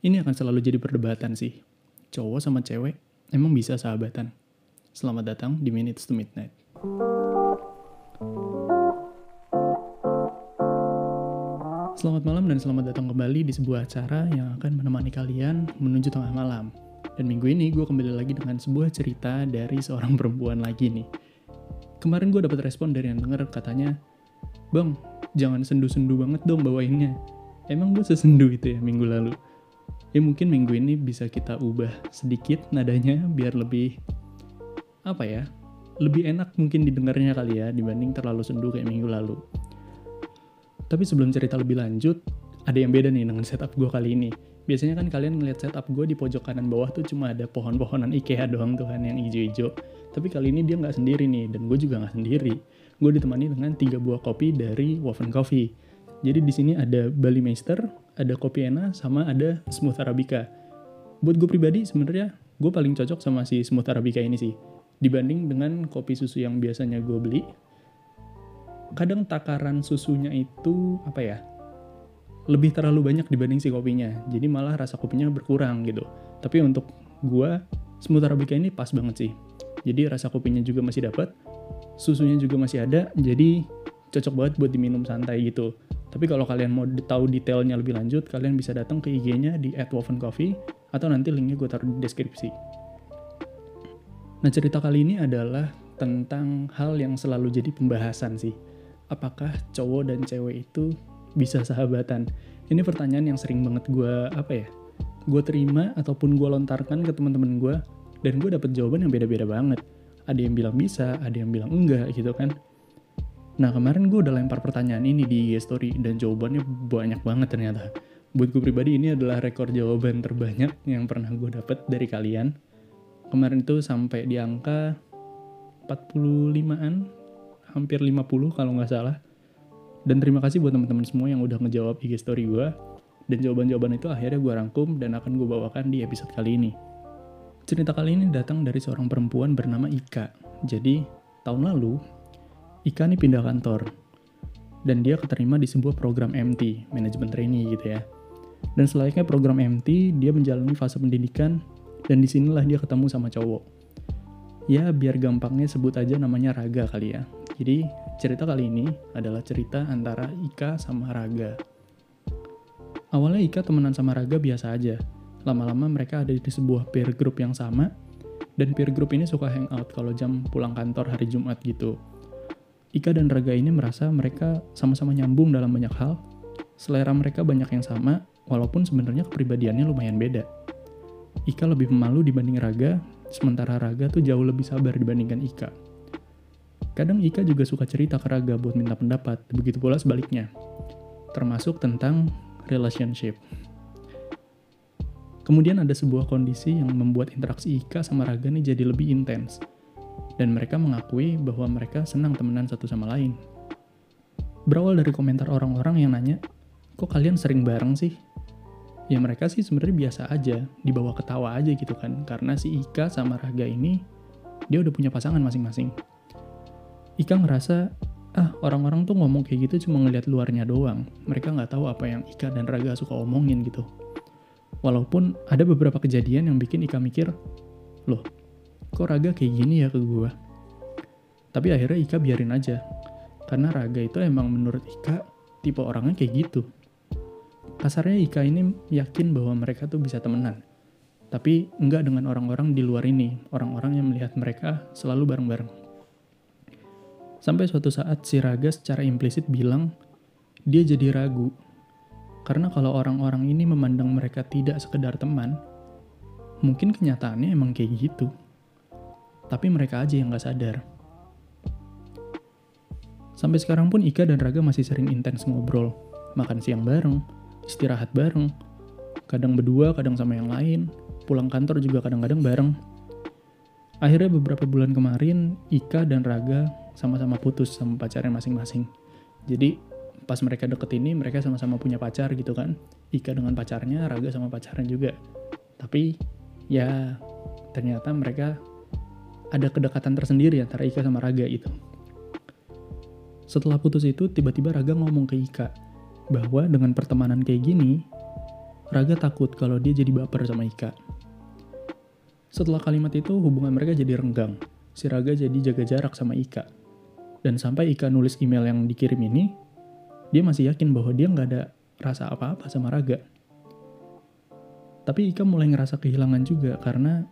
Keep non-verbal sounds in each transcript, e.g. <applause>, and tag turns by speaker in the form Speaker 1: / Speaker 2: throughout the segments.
Speaker 1: Ini akan selalu jadi perdebatan sih. Cowok sama cewek emang bisa sahabatan. Selamat datang di Minutes to Midnight. Selamat malam dan selamat datang kembali di sebuah acara yang akan menemani kalian menuju tengah malam. Dan minggu ini gue kembali lagi dengan sebuah cerita dari seorang perempuan lagi nih. Kemarin gue dapat respon dari yang denger katanya, Bang, jangan sendu-sendu banget dong bawainnya. Emang gue sesendu itu ya minggu lalu? Ya mungkin minggu ini bisa kita ubah sedikit nadanya biar lebih, apa ya, lebih enak mungkin didengarnya kali ya dibanding terlalu sendu kayak minggu lalu. Tapi sebelum cerita lebih lanjut, ada yang beda nih dengan setup gue kali ini. Biasanya kan kalian ngeliat setup gue di pojok kanan bawah tuh cuma ada pohon-pohonan IKEA doang tuh kan yang hijau-hijau. Tapi kali ini dia nggak sendiri nih, dan gue juga nggak sendiri. Gue ditemani dengan tiga buah kopi dari Woven Coffee. Jadi di sini ada Bali Meister, ada kopi Ena, sama ada Smooth Arabica. Buat gue pribadi sebenarnya gue paling cocok sama si Smooth Arabica ini sih. Dibanding dengan kopi susu yang biasanya gue beli, kadang takaran susunya itu apa ya lebih terlalu banyak dibanding si kopinya jadi malah rasa kopinya berkurang gitu tapi untuk gua smooth arabica ini pas banget sih jadi rasa kopinya juga masih dapat susunya juga masih ada jadi cocok banget buat diminum santai gitu tapi kalau kalian mau tahu detailnya lebih lanjut kalian bisa datang ke IG-nya di @wovencoffee atau nanti linknya gue taruh di deskripsi nah cerita kali ini adalah tentang hal yang selalu jadi pembahasan sih apakah cowok dan cewek itu bisa sahabatan? Ini pertanyaan yang sering banget gue apa ya? Gue terima ataupun gue lontarkan ke teman-teman gue dan gue dapet jawaban yang beda-beda banget. Ada yang bilang bisa, ada yang bilang enggak gitu kan. Nah kemarin gue udah lempar pertanyaan ini di IG story dan jawabannya banyak banget ternyata. Buat gue pribadi ini adalah rekor jawaban terbanyak yang pernah gue dapet dari kalian. Kemarin itu sampai di angka 45-an hampir 50 kalau nggak salah. Dan terima kasih buat teman-teman semua yang udah ngejawab IG story gue. Dan jawaban-jawaban itu akhirnya gue rangkum dan akan gue bawakan di episode kali ini. Cerita kali ini datang dari seorang perempuan bernama Ika. Jadi, tahun lalu, Ika nih pindah kantor. Dan dia keterima di sebuah program MT, manajemen trainee gitu ya. Dan selayaknya program MT, dia menjalani fase pendidikan dan di sinilah dia ketemu sama cowok. Ya, biar gampangnya sebut aja namanya Raga kali ya. Jadi cerita kali ini adalah cerita antara Ika sama Raga. Awalnya Ika temenan sama Raga biasa aja. Lama-lama mereka ada di sebuah peer group yang sama, dan peer group ini suka hangout kalau jam pulang kantor hari Jumat gitu. Ika dan Raga ini merasa mereka sama-sama nyambung dalam banyak hal, selera mereka banyak yang sama, walaupun sebenarnya kepribadiannya lumayan beda. Ika lebih pemalu dibanding Raga, sementara Raga tuh jauh lebih sabar dibandingkan Ika. Kadang Ika juga suka cerita ke Raga buat minta pendapat, begitu pula sebaliknya. Termasuk tentang relationship. Kemudian ada sebuah kondisi yang membuat interaksi Ika sama Raga nih jadi lebih intens. Dan mereka mengakui bahwa mereka senang temenan satu sama lain. Berawal dari komentar orang-orang yang nanya, kok kalian sering bareng sih? Ya mereka sih sebenarnya biasa aja, dibawa ketawa aja gitu kan. Karena si Ika sama Raga ini, dia udah punya pasangan masing-masing. Ika ngerasa ah orang-orang tuh ngomong kayak gitu cuma ngelihat luarnya doang. Mereka nggak tahu apa yang Ika dan Raga suka omongin gitu. Walaupun ada beberapa kejadian yang bikin Ika mikir, loh, kok Raga kayak gini ya ke gue? Tapi akhirnya Ika biarin aja. Karena Raga itu emang menurut Ika tipe orangnya kayak gitu. Kasarnya Ika ini yakin bahwa mereka tuh bisa temenan. Tapi enggak dengan orang-orang di luar ini, orang-orang yang melihat mereka selalu bareng-bareng. Sampai suatu saat si Raga secara implisit bilang dia jadi ragu. Karena kalau orang-orang ini memandang mereka tidak sekedar teman, mungkin kenyataannya emang kayak gitu. Tapi mereka aja yang gak sadar. Sampai sekarang pun Ika dan Raga masih sering intens ngobrol. Makan siang bareng, istirahat bareng, kadang berdua, kadang sama yang lain, pulang kantor juga kadang-kadang bareng. Akhirnya beberapa bulan kemarin, Ika dan Raga sama-sama putus sama pacarnya masing-masing. Jadi pas mereka deket ini mereka sama-sama punya pacar gitu kan. Ika dengan pacarnya, Raga sama pacarnya juga. Tapi ya ternyata mereka ada kedekatan tersendiri antara Ika sama Raga itu. Setelah putus itu tiba-tiba Raga ngomong ke Ika bahwa dengan pertemanan kayak gini Raga takut kalau dia jadi baper sama Ika. Setelah kalimat itu, hubungan mereka jadi renggang. Si Raga jadi jaga jarak sama Ika. Dan sampai Ika nulis email yang dikirim ini, dia masih yakin bahwa dia nggak ada rasa apa-apa sama Raga. Tapi Ika mulai ngerasa kehilangan juga karena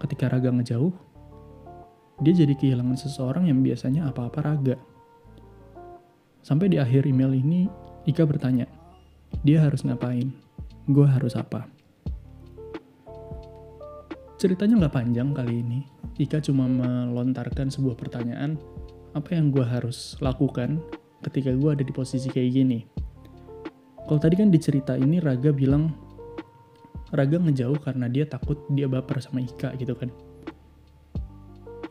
Speaker 1: ketika Raga ngejauh, dia jadi kehilangan seseorang yang biasanya apa-apa Raga. Sampai di akhir email ini, Ika bertanya, dia harus ngapain? Gue harus apa? Ceritanya nggak panjang kali ini. Ika cuma melontarkan sebuah pertanyaan, apa yang gue harus lakukan ketika gue ada di posisi kayak gini? Kalau tadi kan di cerita ini Raga bilang, Raga ngejauh karena dia takut dia baper sama Ika gitu kan.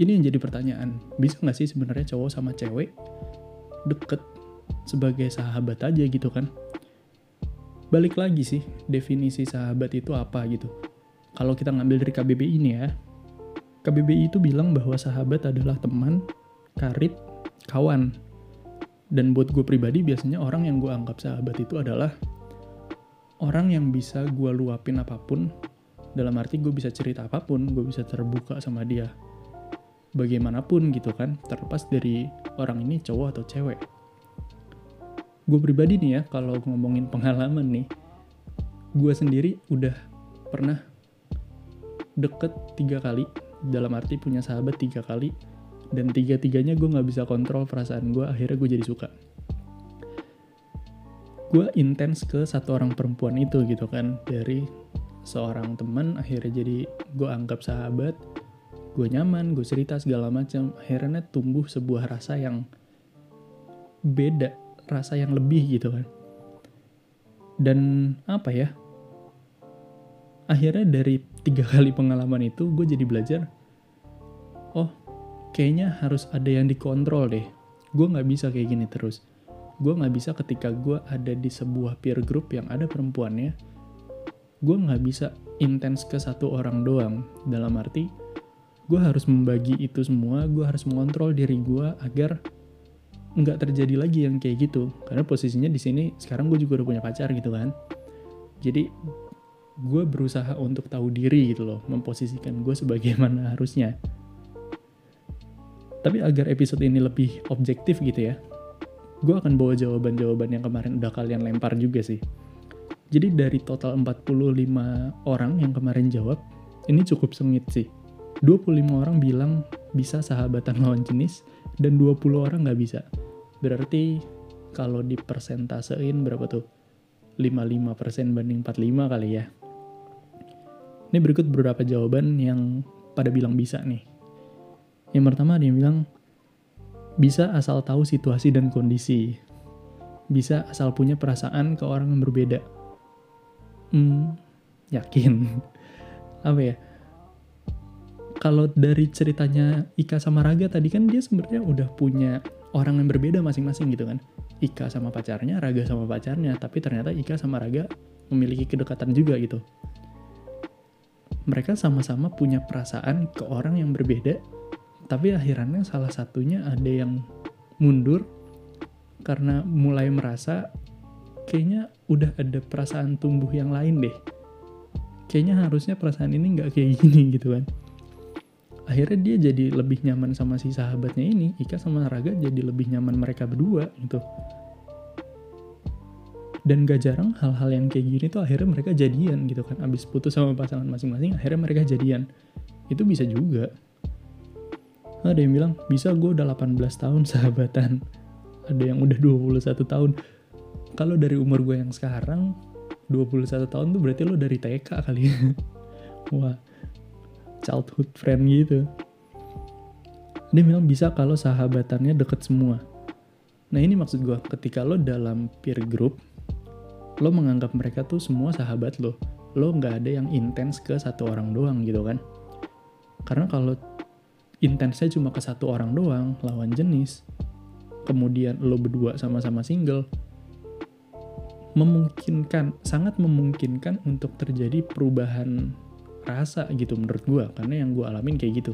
Speaker 1: Ini yang jadi pertanyaan, bisa nggak sih sebenarnya cowok sama cewek deket sebagai sahabat aja gitu kan? Balik lagi sih, definisi sahabat itu apa gitu kalau kita ngambil dari KBBI ini ya, KBBI itu bilang bahwa sahabat adalah teman, karib, kawan. Dan buat gue pribadi biasanya orang yang gue anggap sahabat itu adalah orang yang bisa gue luapin apa pun, dalam arti gue bisa cerita apa pun, gue bisa terbuka sama dia. Bagaimanapun gitu kan, terlepas dari orang ini cowok atau cewek. Gue pribadi nih ya, kalau ngomongin pengalaman nih, gue sendiri udah pernah deket tiga kali dalam arti punya sahabat tiga kali dan tiga-tiganya gue nggak bisa kontrol perasaan gue akhirnya gue jadi suka gue intens ke satu orang perempuan itu gitu kan dari seorang teman akhirnya jadi gue anggap sahabat gue nyaman gue cerita segala macam akhirnya tumbuh sebuah rasa yang beda rasa yang lebih gitu kan. Dan apa ya? Akhirnya dari tiga <laughs> kali pengalaman itu gue jadi belajar oh kayaknya harus ada yang dikontrol deh. Gue nggak bisa kayak gini terus. Gue nggak bisa ketika gue ada di sebuah peer group yang ada perempuannya gue nggak bisa intens ke satu orang doang. Dalam arti gue harus membagi itu semua gue harus mengontrol diri gue agar nggak terjadi lagi yang kayak gitu karena posisinya di sini sekarang gue juga udah punya pacar gitu kan jadi gue berusaha untuk tahu diri gitu loh, memposisikan gue sebagaimana <laughs> harusnya. Tapi agar episode ini lebih objektif gitu ya, gue akan bawa jawaban-jawaban yang kemarin udah kalian lempar juga sih. Jadi dari total 45 orang yang kemarin jawab, ini cukup sengit sih. 25 orang bilang bisa sahabatan lawan jenis, dan 20 orang nggak bisa. Berarti kalau dipersentasein berapa tuh? 55% banding 45 kali ya. Ini berikut beberapa jawaban yang pada bilang bisa nih. Yang pertama ada yang bilang, bisa asal tahu situasi dan kondisi. Bisa asal punya perasaan ke orang yang berbeda. Hmm, yakin. <laughs> Apa ya? Kalau dari ceritanya Ika sama Raga tadi kan dia sebenarnya udah punya orang yang berbeda masing-masing gitu kan. Ika sama pacarnya, Raga sama pacarnya, tapi ternyata Ika sama Raga memiliki kedekatan juga gitu mereka sama-sama punya perasaan ke orang yang berbeda, tapi akhirnya salah satunya ada yang mundur karena mulai merasa kayaknya udah ada perasaan tumbuh yang lain deh. Kayaknya harusnya perasaan ini nggak kayak gini gitu kan. Akhirnya dia jadi lebih nyaman sama si sahabatnya ini, Ika sama Raga jadi lebih nyaman mereka berdua gitu. Dan gak jarang hal-hal yang kayak gini tuh akhirnya mereka jadian gitu kan. Abis putus sama pasangan masing-masing akhirnya mereka jadian. Itu bisa juga. Ada yang bilang bisa gue udah 18 tahun sahabatan. Ada yang udah 21 tahun. Kalau dari umur gue yang sekarang 21 tahun tuh berarti lo dari TK kali ya. <laughs> Wah childhood friend gitu. Dia bilang bisa kalau sahabatannya deket semua. Nah ini maksud gue ketika lo dalam peer group lo menganggap mereka tuh semua sahabat lo. Lo nggak ada yang intens ke satu orang doang gitu kan. Karena kalau intensnya cuma ke satu orang doang lawan jenis kemudian lo berdua sama-sama single memungkinkan sangat memungkinkan untuk terjadi perubahan rasa gitu menurut gue karena yang gue alamin kayak gitu.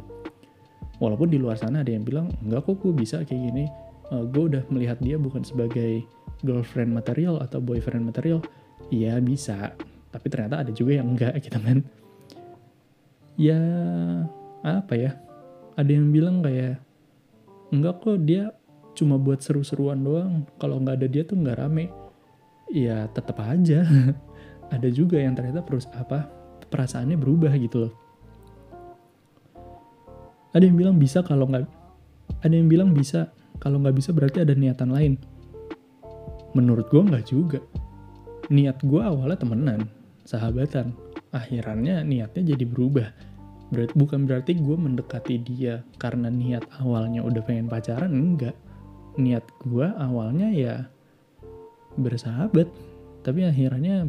Speaker 1: Walaupun di luar sana ada yang bilang enggak kok gue bisa kayak gini. Uh, eh, gue udah melihat dia bukan sebagai girlfriend material atau boyfriend material, iya bisa. tapi ternyata ada juga yang enggak gitu kan ya apa ya? Ada yang bilang kayak enggak kok dia cuma buat seru-seruan doang. Kalau nggak ada dia tuh nggak rame. Ya tetap aja. <laughs> Ada juga yang ternyata terus apa perasaannya berubah gitu loh. Ada yang bilang bisa kalau nggak ada yang bilang bisa kalau nggak bisa berarti ada niatan lain. Menurut gue nggak juga. Niat gue awalnya temenan sahabatan. Akhirannya niatnya jadi berubah. Berarti bukan berarti gue mendekati dia karena niat awalnya udah pengen pacaran enggak. Niat gue awalnya ya bersahabat tapi akhirnya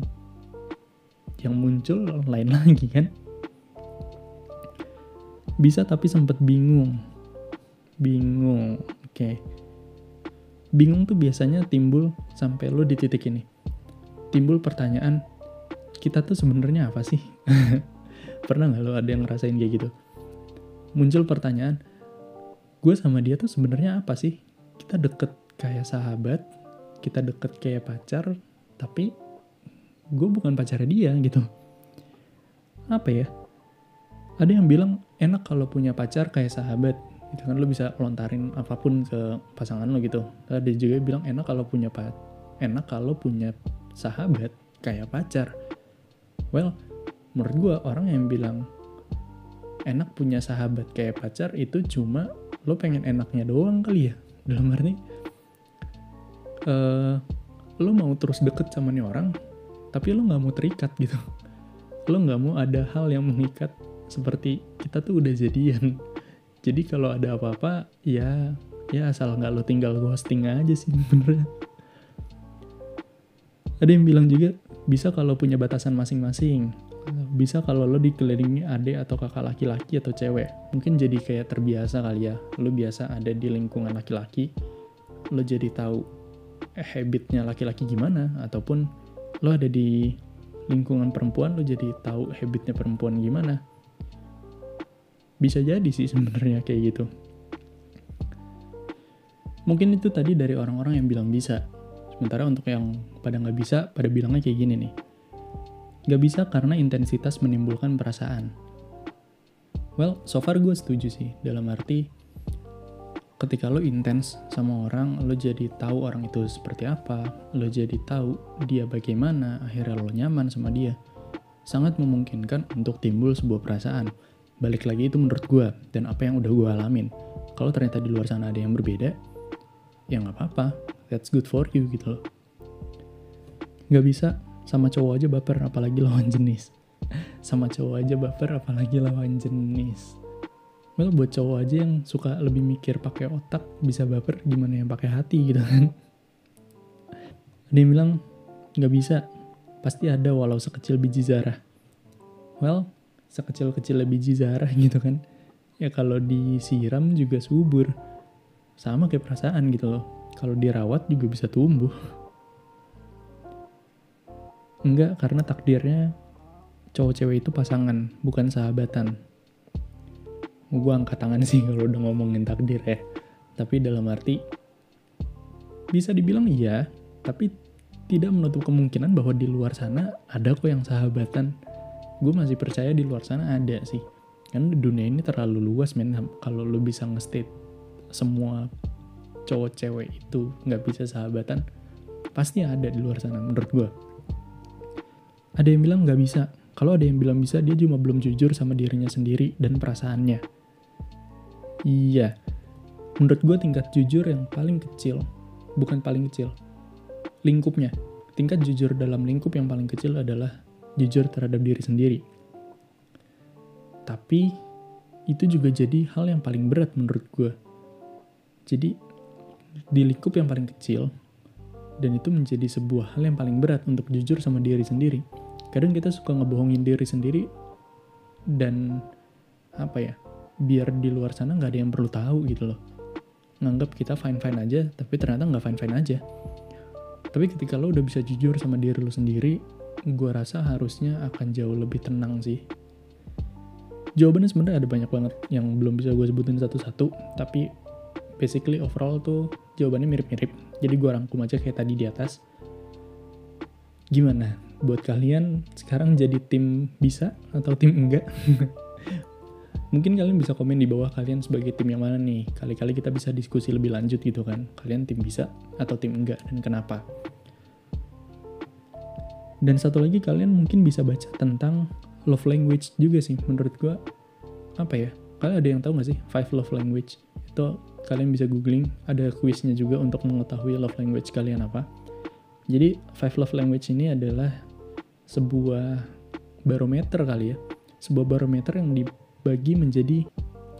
Speaker 1: yang muncul lain lagi kan? Bisa tapi sempat bingung. Bingung oke. Okay. bingung tuh biasanya timbul sampai lo di titik ini. Timbul pertanyaan kita tuh sebenarnya apa sih? <laughs> Pernah nggak lo ada yang ngerasain kayak gitu? Muncul pertanyaan gue sama dia tuh sebenarnya apa sih? Kita deket kayak sahabat kita deket kayak pacar tapi gue bukan pacarnya dia gitu. Apa ya? Ada yang bilang enak kalau punya pacar kayak sahabat gitu kan. Lo bisa lontarin apa pun ke pasangan lo gitu. Ada juga yang bilang enak kalau punya pa enak kalau punya sahabat kayak pacar. Well menurut gue orang yang bilang enak punya sahabat kayak pacar itu cuma lo pengen enaknya doang kali ya. Dalam arti uh, lo mau terus deket sama nih orang tapi lo nggak mau terikat gitu. Lo nggak mau ada hal yang mengikat seperti kita tuh udah jadian. Jadi kalau ada apa-apa ya ya asal nggak lo tinggal ghosting aja sih benernya ada yang bilang juga bisa kalau punya batasan masing-masing. Bisa kalau lo dikelilingi adik atau kakak laki-laki atau cewek. Mungkin jadi kayak terbiasa kali ya. Lo biasa ada di lingkungan laki-laki lo jadi tahu eh, habitnya laki-laki gimana ataupun lo ada di lingkungan perempuan lo jadi tahu habitnya perempuan gimana. Bisa jadi sih sebenarnya kayak gitu. Mungkin itu tadi dari orang-orang yang bilang bisa. Sementara untuk yang pada nggak bisa pada bilangnya kayak gini nih. Nggak bisa karena intensitas menimbulkan perasaan. Well so far gue setuju sih dalam arti ketika lo intens sama orang, lo jadi tahu orang itu seperti apa, lo jadi tahu dia bagaimana, akhirnya lo nyaman sama dia. Sangat memungkinkan untuk timbul sebuah perasaan. Balik lagi itu menurut gue, dan apa yang udah gue alamin. Kalau ternyata di luar sana ada yang berbeda, ya nggak apa-apa, that's good for you gitu loh. Gak bisa sama cowok aja baper, apalagi lawan jenis. <laughs> sama cowok aja baper, apalagi lawan jenis well buat cowok aja yang suka lebih mikir pakai otak bisa baper gimana yang pakai hati gitu kan? Ada yang bilang nggak bisa. Pasti ada walau sekecil biji zarah well sekecil-kecil biji zarah <laughs> gitu kan? Ya kalau disiram juga subur. Sama kayak perasaan gitu loh. Kalau dirawat juga bisa tumbuh. Enggak karena takdirnya cowok cewek itu pasangan bukan sahabatan gue angkat tangan sih kalau udah ngomongin takdir ya. Tapi dalam arti bisa dibilang iya tapi tidak menutup kemungkinan bahwa di luar sana ada kok yang sahabatan. Gue masih percaya di luar sana ada sih. Karena dunia ini terlalu luas men. Kalau lu bisa nge-state semua cowok cewek itu nggak bisa sahabatan pasti ada di luar sana menurut gue ada yang bilang nggak bisa. Kalau ada yang bilang bisa dia cuma belum jujur sama dirinya sendiri dan perasaannya Iya, menurut gue tingkat jujur yang paling kecil, bukan paling kecil, lingkupnya. Tingkat jujur dalam lingkup yang paling kecil adalah jujur terhadap diri sendiri. Tapi, itu juga jadi hal yang paling berat menurut gue. Jadi, di lingkup yang paling kecil, dan itu menjadi sebuah hal yang paling berat untuk jujur sama diri sendiri. Kadang kita suka ngebohongin diri sendiri, dan apa ya, biar di luar sana nggak ada yang perlu tahu gitu loh. Nganggap kita fine fine aja tapi ternyata nggak fine fine aja. Tapi ketika lo udah bisa jujur sama diri lo sendiri gue rasa harusnya akan jauh lebih tenang sih. Jawabannya sebenarnya ada banyak banget yang belum bisa gue sebutin satu-satu tapi basically overall tuh jawabannya mirip-mirip. Jadi gue rangkum aja kayak tadi di atas. Gimana? Buat kalian sekarang jadi tim bisa atau tim enggak? <laughs> Mungkin kalian bisa komen di bawah kalian sebagai tim yang mana nih. Kali-kali kita bisa diskusi lebih lanjut gitu kan. Kalian tim bisa atau tim enggak dan kenapa? Dan satu lagi kalian mungkin bisa baca tentang love language juga sih. Menurut gua apa ya? Kalian ada yang tahu gak sih five love language? Itu kalian bisa googling. Ada quiznya juga untuk mengetahui love language kalian apa. Jadi five love language ini adalah sebuah barometer kali ya. Sebuah barometer yang dibagi menjadi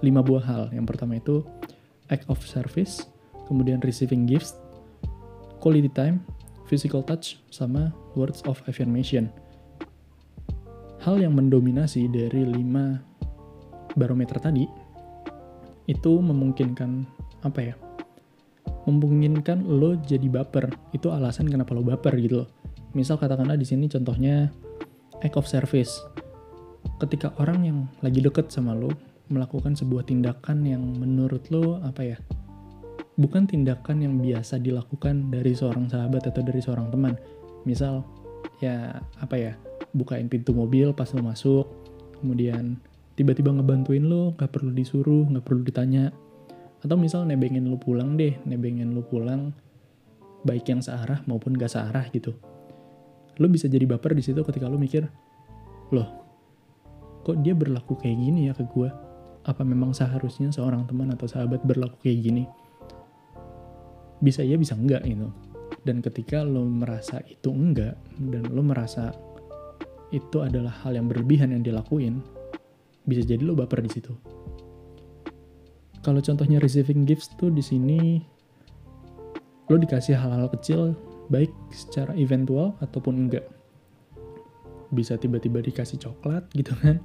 Speaker 1: lima buah hal. Yang pertama itu act of service, kemudian receiving gifts, quality time, physical touch, sama words of affirmation. Hal yang mendominasi dari lima barometer tadi itu memungkinkan apa ya? Memungkinkan lo jadi baper. Itu alasan kenapa lo baper gitu loh. Misal katakanlah di sini contohnya act of service. Ketika orang yang lagi deket sama lo melakukan sebuah tindakan yang menurut lo apa ya? bukan tindakan yang biasa dilakukan dari seorang sahabat atau dari seorang teman. Misal, ya apa ya, bukain pintu mobil pas lo masuk, kemudian tiba-tiba ngebantuin lo, gak perlu disuruh, gak perlu ditanya. Atau misal nebengin lo pulang deh, nebengin lo pulang, baik yang searah maupun gak searah gitu. Lo bisa jadi baper di situ ketika lo mikir, loh, kok dia berlaku kayak gini ya ke gue? Apa memang seharusnya seorang teman atau sahabat berlaku kayak gini? bisa iya bisa enggak gitu dan ketika lo merasa itu enggak dan lo merasa itu adalah hal yang berlebihan yang dilakuin bisa jadi lo baper di situ kalau contohnya receiving gifts tuh di sini lo dikasih hal-hal kecil baik secara eventual ataupun enggak bisa tiba-tiba dikasih coklat gitu kan.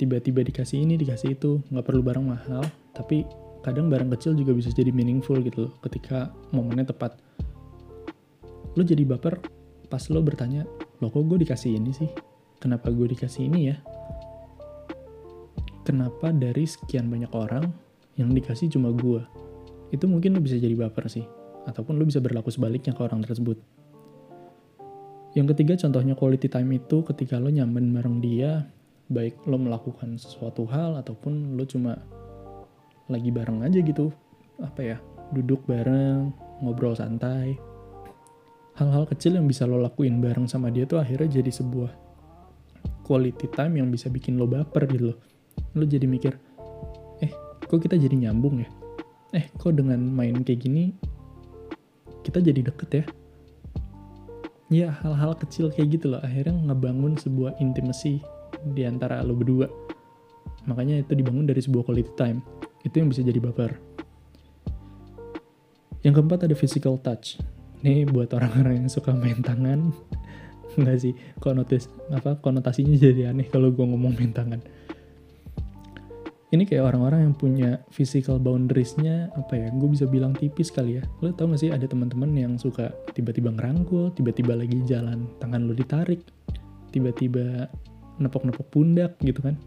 Speaker 1: Tiba-tiba dikasih ini dikasih itu. Nggak perlu barang mahal tapi kadang barang kecil juga bisa jadi meaningful gitu loh ketika momennya tepat. Lo jadi baper pas lo bertanya lo kok gue dikasih ini sih? Kenapa gue dikasih ini ya? Kenapa dari sekian banyak orang yang dikasih cuma gue itu mungkin lo bisa jadi baper sih ataupun lo bisa berlaku sebaliknya ke orang tersebut yang ketiga contohnya quality time itu ketika lo nyaman bareng dia baik lo melakukan sesuatu hal ataupun lo cuma lagi bareng aja gitu apa ya duduk bareng ngobrol santai. Hal-hal kecil yang bisa lo lakuin bareng sama dia tuh akhirnya jadi sebuah quality time yang bisa bikin lo baper gitu loh. Lo jadi mikir eh kok kita jadi nyambung ya? Eh kok dengan main kayak gini kita jadi deket ya ya hal-hal kecil kayak gitu loh akhirnya ngebangun sebuah intimacy di antara lo berdua makanya itu dibangun dari sebuah quality time itu yang bisa jadi baper. Yang keempat ada physical touch. Ini buat orang-orang yang suka main tangan. <laughs> Enggak sih, konotis, apa, konotasinya jadi aneh kalau gue ngomong main tangan. Ini kayak orang-orang yang punya physical boundariesnya apa ya, gue bisa bilang tipis kali ya. Lo tau gak sih ada teman-teman yang suka tiba-tiba ngerangkul, tiba-tiba lagi jalan, tangan lo ditarik, tiba-tiba nepok-nepok pundak gitu kan.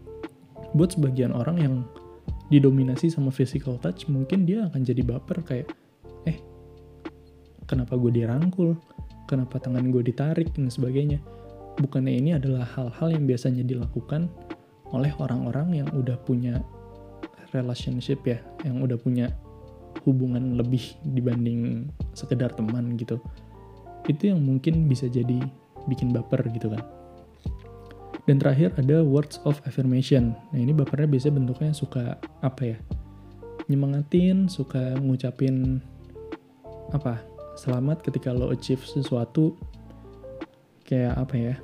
Speaker 1: Buat sebagian orang yang didominasi sama physical touch mungkin dia akan jadi baper kayak eh kenapa gue dirangkul kenapa tangan gue ditarik dan sebagainya bukannya ini adalah hal-hal yang biasanya dilakukan oleh orang-orang yang udah punya relationship ya yang udah punya hubungan lebih dibanding sekedar teman gitu itu yang mungkin bisa jadi bikin baper gitu kan dan terakhir ada words of affirmation. Nah ini bapernya biasanya bentuknya suka apa ya? Nyemangatin, suka ngucapin apa? Selamat ketika lo achieve sesuatu. Kayak apa ya?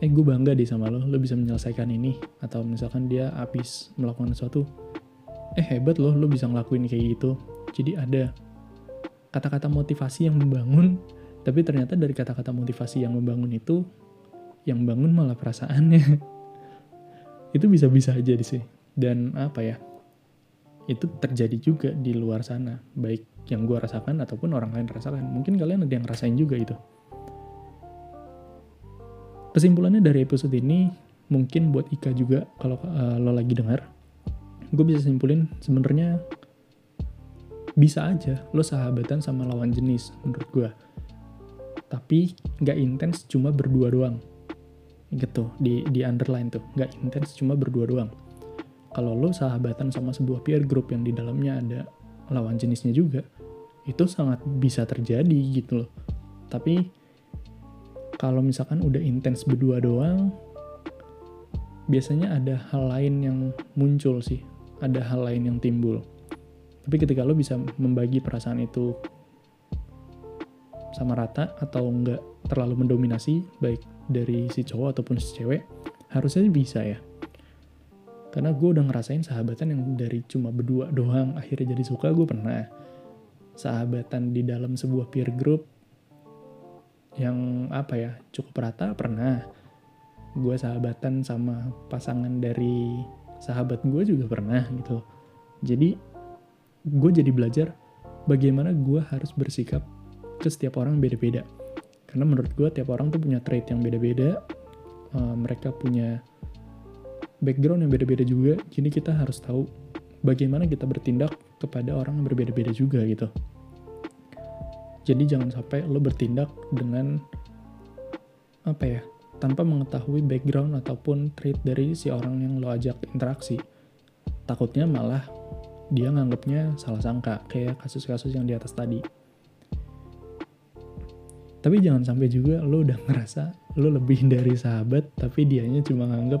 Speaker 1: Eh gue bangga deh sama lo, lo bisa menyelesaikan ini. Atau misalkan dia habis melakukan sesuatu. Eh hebat lo, lo bisa ngelakuin kayak gitu. Jadi ada kata-kata motivasi yang membangun. Tapi ternyata dari kata-kata motivasi yang membangun itu yang bangun malah perasaannya <laughs> itu bisa-bisa aja sih dan apa ya itu terjadi juga di luar sana baik yang gue rasakan ataupun orang lain rasakan mungkin kalian ada yang rasain juga itu kesimpulannya dari episode ini mungkin buat Ika juga kalau uh, lo lagi dengar gue bisa simpulin sebenarnya bisa aja lo sahabatan sama lawan jenis menurut gue tapi nggak intens cuma berdua doang. Gitu di di underline tuh. Nggak intens cuma berdua doang. Kalau lo sahabatan sama sebuah peer group yang di dalamnya ada lawan jenisnya juga itu sangat bisa terjadi gitu loh. Tapi kalau misalkan udah intens berdua doang biasanya ada hal lain yang muncul sih ada hal lain yang timbul. Tapi ketika lo bisa membagi perasaan itu sama rata atau enggak terlalu mendominasi baik dari si cowok ataupun si cewek harusnya bisa ya. Karena gue udah ngerasain sahabatan yang dari cuma berdua doang akhirnya jadi suka gue pernah. Sahabatan di dalam sebuah peer group yang apa ya cukup rata pernah. Gue sahabatan sama pasangan dari sahabat gue juga pernah gitu jadi gue jadi belajar bagaimana gue harus bersikap ke setiap orang beda-beda. Karena menurut gue tiap orang tuh punya trait yang beda-beda uh, mereka punya background yang beda-beda juga. Jadi kita harus tahu bagaimana kita bertindak kepada orang yang berbeda-beda juga gitu. Jadi jangan sampai lo bertindak dengan apa ya tanpa mengetahui background ataupun trait dari si orang yang lo ajak interaksi. Takutnya malah dia nganggapnya salah sangka kayak kasus-kasus yang di atas tadi. Tapi jangan sampai juga lo udah ngerasa lo lebih dari sahabat tapi dianya cuma nganggap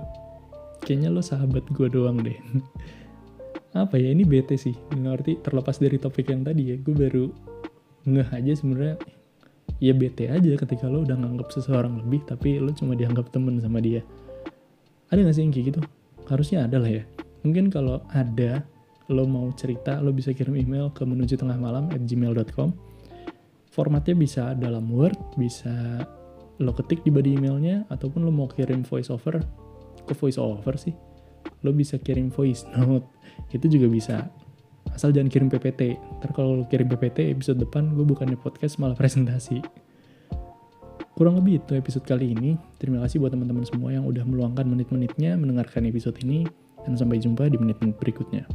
Speaker 1: kayaknya lo sahabat gue doang deh. <laughs> Apa ya ini bete sih. Ngerti terlepas dari topik yang tadi ya gue baru ngeh aja sebenarnya ya bete aja ketika lo udah nganggap seseorang lebih tapi lo cuma dianggap temen sama dia. Ada gak sih yang kayak gitu? Harusnya ada lah ya. Mungkin kalau ada lo mau cerita lo bisa kirim email ke menuju tengah malam at gmail.com formatnya bisa dalam word bisa lo ketik di body emailnya ataupun lo mau kirim voice over. Ke voice over sih? Lo bisa kirim voice note. Itu juga bisa asal jangan kirim PPT ntar kalau kirim PPT episode depan gue bukannya podcast malah presentasi. Kurang lebih itu episode kali ini. Terima kasih buat teman-teman semua yang udah meluangkan menit-menitnya mendengarkan episode ini. Dan sampai jumpa di menit-menit berikutnya